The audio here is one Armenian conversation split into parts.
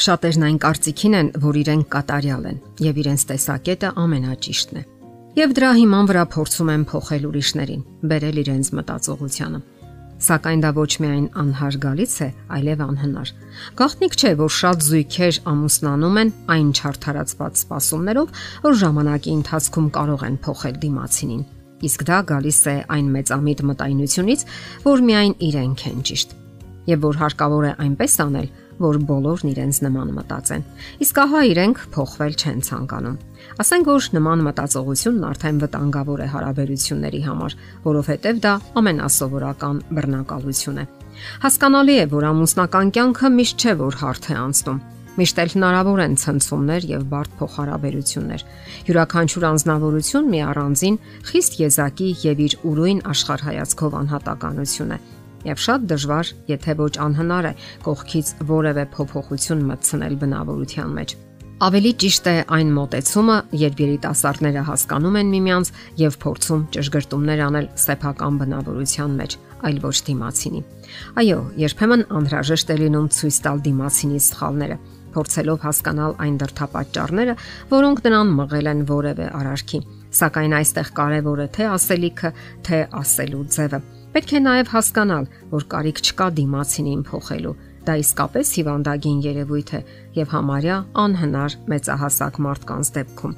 Շատերն այն կարծիքին են, որ իրենք կատարյալ են եւ իրենց տեսակետը ամենաճիշտն է։ Եվ դրա հիման վրա փորձում են փոխել ուրիշներին, բերել իրենց մտածողությանը։ Սակայն դա ոչ միայն անհարգալից է, այլև անհնար։ Գաղտնիք չէ, որ շատ զույգեր ամուսնանում են այն չարթարացված սպասումներով, որ ժամանակի ընթացքում կարող են փոխել դիմացինին։ Իսկ դա գալիս է այն մեծամիտ մտայնությունից, որ միայն իրենք են ճիշտ եւ որ հարկավոր է այնպես անել, որ բոլորն իրենց նման մտածեն։ Իսկ ահա իրենք փոխվել չեն ցանկանում։ Ասենք որ նման մտածողությունն արդեն վտանգավոր է հարաբերությունների համար, որովհետև դա ամենասովորական բռնակալություն է։ Հասկանալի է, որ ամուսնական կյանքը միշտ չէ որ հարթ է անցնում Միշտ էլ հնարավոր են ցնցումներ եւ բարդ փոխհարաբերություններ։ Յուրաքանչյուր անznավորություն մի առանձին խիստ եզակի եւ իր ուրույն աշխարհայացքով անհատականություն է եւ շատ դժվար, եթե ոչ անհնար է կողքից որևէ փոփոխություն մտցնել բնավորության մեջ։ Ավելի ճիշտ է այն մոտեցումը, երբ երիտասարդները հասկանում են միմյանց եւ փորձում ճշգրտումներ անել սեփական բնավորության մեջ, այլ ոչ դիմացինի։ Այո, երբեմն անհրաժեշտ է լինում ցույց տալ դիմացինի սխալները, փորձելով հասկանալ այն դրթապաճառները, որոնք նրան մղել են որևէ արարքի։ Սակայն այստեղ կարևոր է թե ասելիքը, թե ասելու ձևը Պետք է նաև հասկանալ, որ կարիք չկա դիմացինին փոխելու։ Դա իսկապես հիվանդագին երևույթ է եւ համարյա անհնար մեծահասակ մարդկանց դեպքում։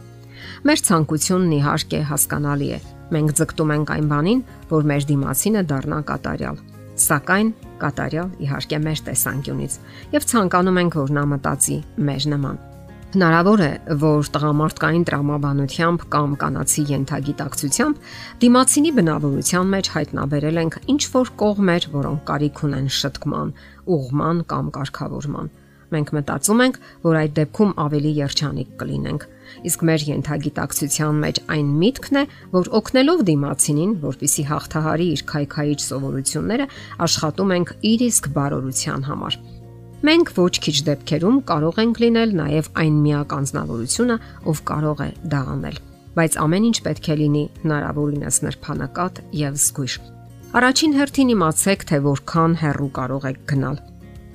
Մեր ցանկությունն իհարկե հասկանալի է։ Մենք ձգտում ենք այն բանին, որ մեր դիմացինը դառնա կատարյալ։ Սակայն կատարյալ իհարկե մեր տեսանկյունից եւ ցանկանում ենք, որ նա մտածի մեր նման։ Հնարավոր է, որ տղամարդկային տրամաբանությամբ կամ կանացի յենթագիտակցությամբ դիմացինի բնավորության մեջ հայտնաբերել ենք ինչ որ կողմեր, որոնք կարիք ունեն շտկման, ուղման կամ կարգավորման։ Մենք մտածում ենք, որ այդ դեպքում ավելի երջանիկ կլինենք։ Իսկ մեր յենթագիտակցության մեջ այն միտքն է, որ օգնելով դիմացինին, որpիսի հաղթահարի իր քայքայիչ սովորությունները, աշխատում ենք իր իսկ բարօրության համար։ Մենք ոչ քիչ դեպքերում կարող ենք լինել նաև այն միակ անznավորությունը, ով կարող է դա անել։ Բայց ամեն ինչ պետք է լինի հնարավորինս նրբանակատ եւ զգույշ։ Առաջին հերթին իմացեք, թե որքան հեռու կարող եք գնալ։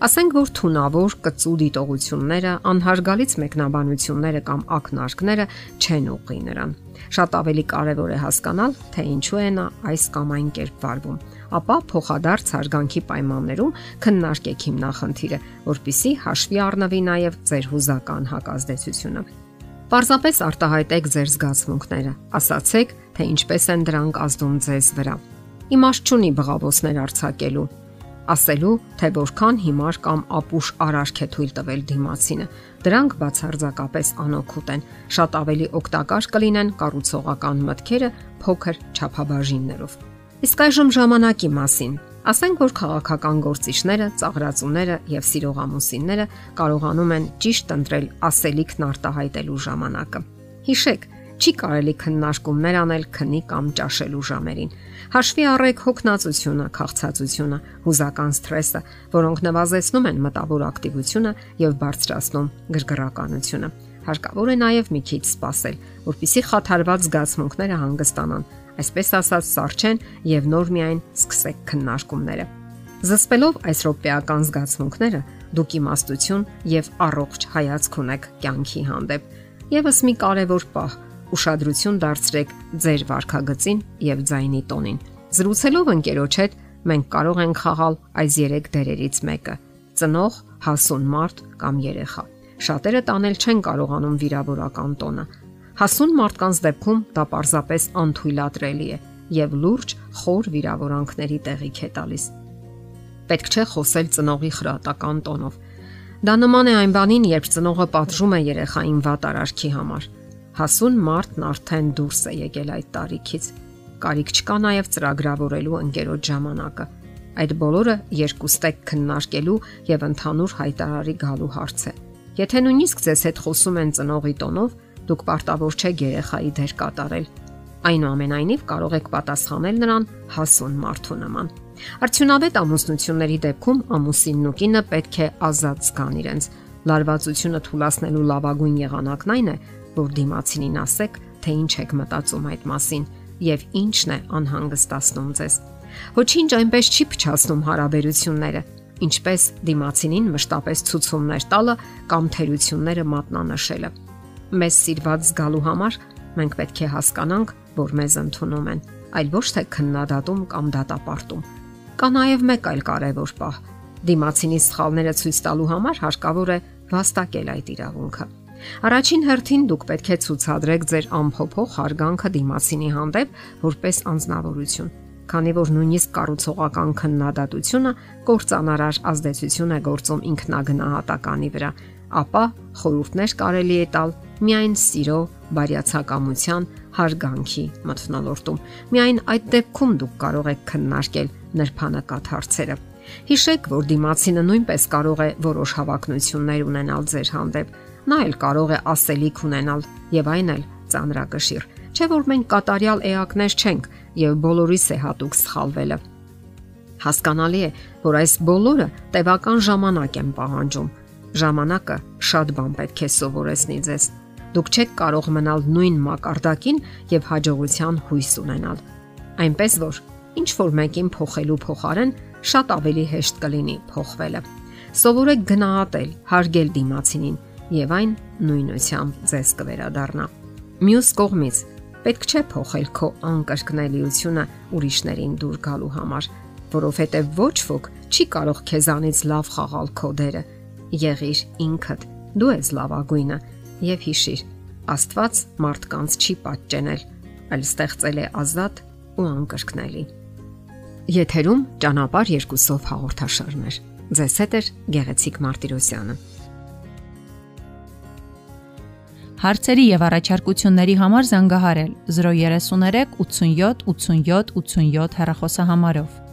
Ասենք որ թունավոր կծու դիտողությունները, անհարգալից մեկնաբանությունները կամ ակնարկները չեն ուղղի նրան։ Շատ ավելի կարևոր է հասկանալ, թե ինչու է նա այս կամ այն կերպ վարվում ապա փոխադարձ հարգանքի պայմաններում քննարկեք հիմնախնդիրը, որpիսի հաշվի առնվի նաև ձեր հուզական հակազդեցությունը։ Պարզապես արտահայտեք ձեր զգացմունքները, ասացեք, թե ինչպես են դրանք ազդում ձեզ վրա։ Իմաստ չունի բղավոցներ արྩակելու, ասելու, թե որքան հիմար կամ ապուշ արարք է թույլ տվել դիմացինը։ Դրանք բացարձակապես անօգուտ են։ Շատ ավելի օգտակար կլինեն կառուցողական մտքերը փոքր չափաբաժիններով։ Իսկ այժմ ժամանակի մասին։ Ասենք որ քաղաքական գործիչները, ծաղրացուները եւ սիրողամուսինները կարողանում են ճիշտ ընտրել ասելիքն արտահայտելու ժամանակը։ Հիշեք, չի կարելի քննարկումներ անել քնի կամ ճաշելու ժամերին։ Հաշվի առեք հոգնածությունը, քաղցածությունը, հուզական սթրեսը, որոնք նվազեցնում են մտավոր ակտիվությունը եւ բարձրացնում գրգռականությունը։ Հարկավոր է նաեւ մի քիչ սպասել, որpիսի խաթարված զգացմունքները հանգստանան այսպես ասած սարչեն եւ նոր միայն սկսեք քննարկումները։ Զսպելով այս ռոպեական զգացմունքները, դուք իմաստություն եւ առողջ հայացք ունեք կյանքի հանդեպ։ Եվս մի կարևոր պահ՝ ուշադրություն դարձրեք ձեր վարքագծին եւ ձայնի տոնին։ Զրուցելով ընկերոջ հետ մենք կարող ենք խաղալ այս 3 դերերից մեկը՝ ծնող, հասուն մարդ կամ երեխա։ Շատերը տանել չեն կարողանում վիրավորական տոնը, Հասուն մարդկանց դեպքում դա պարզապես անթույլատրելի է եւ լուրջ խոր վիրավորանքների տեղիք է տալիս։ Պետք չէ խոսել ծնողի խրատական տոնով։ Դա նման է այն բանին, երբ ծնողը պատժում է երեխային վատ արարքի համար։ Հասուն մարդն արդեն դուրս է եկել այդ տարիքից։ Կարիք չկա նաև ծրագրավորելու ընկերոջ ժամանակը։ Այդ բոլորը երկուստեք քննարկելու եւ ընդհանուր հայտարարի գալու հարց է։ Եթե նույնիսկ ձեզ հետ խոսում են ծնողի տոնով, Դուք պարտավոր չեք երեխայի դեր կատարել։ Այնուամենայնիվ կարող եք պատասխանել նրան հասուն մարդու նման։ Արդյունավետ ամուսնությունների դեպքում ամուսինն ու կինը պետք է ազատ զգան իրենց։ Լարվածությունը թուլացնելու լավագույն եղանակն այն է, որ դիմացինին ասեք, թե ինչ եք մտածում այդ մասին եւ ինչն է անհանգստացնում ձեզ։ Ոչինչ այնպես չի փչացնում հարաբերությունները, ինչպես դիմացինին մշտապես ցուցումներ տալը կամ թերությունները մատնանշելը։ Մեզ սիրված զգալու համար մենք պետք է հասկանանք, որ մեզ ընդունում են, այլ ոչ թե քննադատում կամ դատապարտում։ Կա նաև մեկ այլ կարևոր պահ։ Դիմացինի սխալները ցույց տալու համար հարկավոր է վաստակել այդ իրավունքը։ Առաջին հերթին դուք պետք է ցուցադրեք ձեր ամփոփող հարգանքը դիմացինի հանդեպ որպես անznավորություն քանի որ նույնիսկ կառուցողական քննադատությունը կործանարար ազդեցություն է գործում ինքնագնահատականի վրա, ապա խորհուրդներ կարելի է տալ միայն սիրո, բարյացակամության, հարգանքի մթնոլորտում։ Միայն այդ դեպքում դուք կարող եք քննարկել նրբանակատ հարցերը։ Հիշեք, որ դիմացինը նույնպես կարող է որոշ հավակնություններ ունենալ ձեր հանդեպ։ Նա էլ կարող է ասելիք ունենալ եւ այն էլ ծանրակշիռ։ Չէ որ մենք կատարյալ էակներ չենք եւ բոլորիս է հատուկ սխալվելը։ Հասկանալի է, որ այս բոլորը տևական ժամանակ են պահանջում։ Ժամանակը շատ բան պետք է սովորեցնի ձեզ։ Դուք չեք կարող մնալ նույն մակարդակին եւ հաջողության հույս ունենալ։ Այնպես որ ինչ որ մեկին փոխելու փոխարեն շատ ավելի հեշտ կլինի փոխվելը։ Սովորեք գնահատել, հարգել դիմացինին եւ այն նույնությամբ ձեզ կվերադառնա։ Մյուս կողմից Պետք չէ փոխել քո անկրկնելիությունը ուրիշներին դուր գալու համար, որովհետև ոչ ոք չի կարող քեզանից լավ խաղալ քո դերը։ Եղիր ինքդ, դու ես լավագույնը եւ հիշիր, Աստված մարդկանց չի պատճենել, այլ ստեղծել է ազատ ու անկրկնելի։ Եթերում ճանապար երկուսով հաղորդաշարներ։ Ձեզ հետ է Գեղեցիկ Մարտիրոսյանը։ Հարցերի եւ առաջարկությունների համար զանգահարել 033 87 87 87 հեռախոսահամարով։